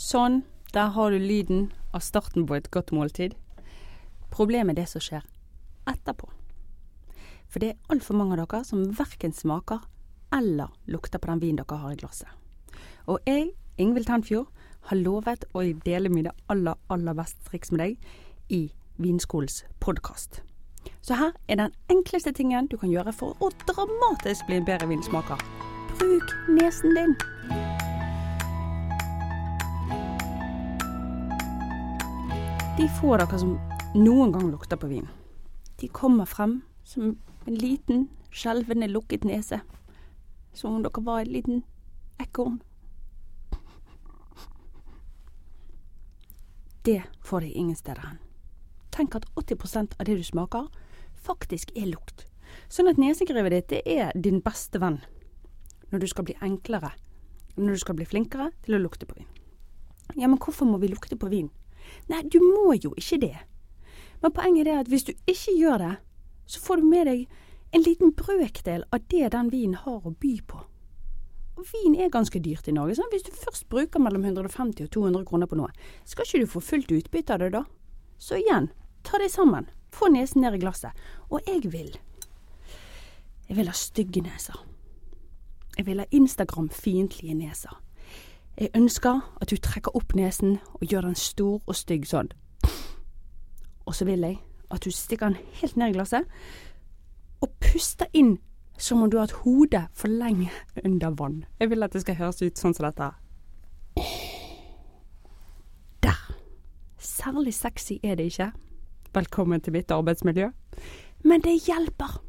Sånn, der har du lyden av starten på et godt måltid. Problemet er det som skjer etterpå. For det er altfor mange av dere som verken smaker eller lukter på den vinen dere har i glasset. Og jeg, Ingvild Tenfjord, har lovet å dele mine aller, aller beste triks med deg i Vinskolens podkast. Så her er den enkleste tingen du kan gjøre for å dramatisk bli en bedre vinsmaker. Bruk nesen din. De få dere som noen gang lukter på vin, de kommer frem som en liten, skjelvende, lukket nese. Som om dere var et liten ekorn. Det får de ingen steder hen. Tenk at 80% av det du smaker, faktisk er lukt. Sånn at nesegrevet ditt det er din beste venn når du skal bli enklere, når du skal bli flinkere til å lukte på vin. Ja, men hvorfor må vi lukte på vin? Nei, du må jo ikke det. Men poenget er at hvis du ikke gjør det, så får du med deg en liten brøkdel av det den vinen har å by på. Og vin er ganske dyrt i Norge. Sånn? Hvis du først bruker mellom 150 og 200 kroner på noe, skal ikke du få fullt utbytte av det da? Så igjen, ta det sammen. Få nesen ned i glasset. Og jeg vil Jeg vil ha stygge neser. Jeg vil ha Instagram-fiendtlige neser. Jeg ønsker at du trekker opp nesen og gjør den stor og stygg sånn. Og så vil jeg at du stikker den helt ned i glasset og puster inn som om du har hatt hodet for lenge under vann. Jeg vil at det skal høres ut sånn som dette. Der. Særlig sexy er det ikke. Velkommen til mitt arbeidsmiljø. Men det hjelper.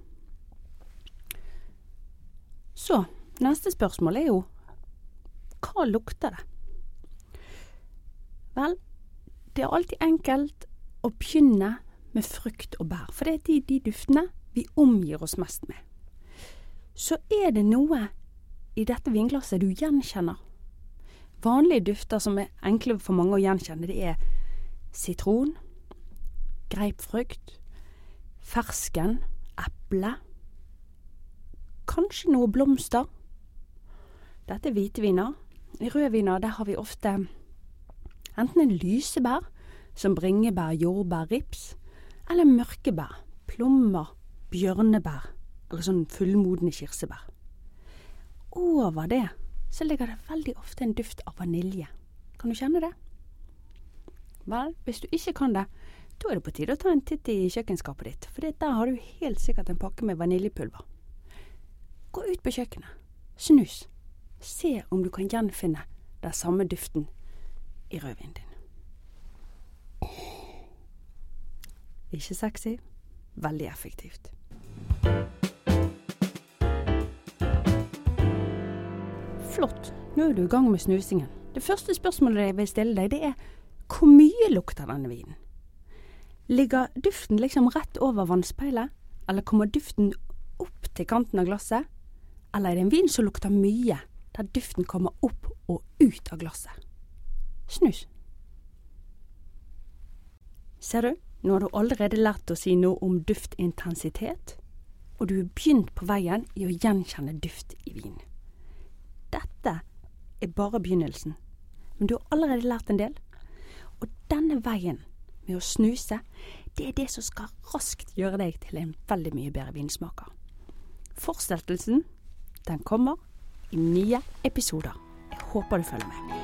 Så, neste spørsmål er jo hva lukter det? Vel, det er alltid enkelt å begynne med frukt og bær, for det er de, de duftene vi omgir oss mest med. Så er det noe i dette vinglasset du gjenkjenner. Vanlige dufter som er enkle for mange å gjenkjenne, det er sitron, greipfrukt, fersken, eple, kanskje noe blomster. Dette er hviteviner. I rødviner der har vi ofte enten en lysebær, som bringebær, jordbær, rips, eller mørkebær, plommer, bjørnebær eller sånn fullmodne kirsebær. Over det så ligger det veldig ofte en duft av vanilje. Kan du kjenne det? Vel, hvis du ikke kan det, da er det på tide å ta en titt i kjøkkenskapet ditt, for der har du helt sikkert en pakke med vaniljepulver. Gå ut på kjøkkenet, snus, se om du kan gjenfinne den samme duften i rødvinen din. Ikke sexy, veldig effektivt. Flott, nå er du i gang med snusingen. Det første spørsmålet jeg vil stille deg, det er hvor mye lukter denne vinen? Ligger duften liksom rett over vannspeilet, eller kommer duften opp til kanten av glasset? Eller er det en vin som lukter mye, der duften kommer opp og ut av glasset? Snus. Ser du, nå har du allerede lært å si noe om duftintensitet, og du er begynt på veien i å gjenkjenne duft i vin. Dette er bare begynnelsen, men du har allerede lært en del. Og denne veien med å snuse, det er det som skal raskt gjøre deg til en veldig mye bedre vinsmaker. Fortsettelsen, den kommer i nye episoder. Jeg håper du følger med.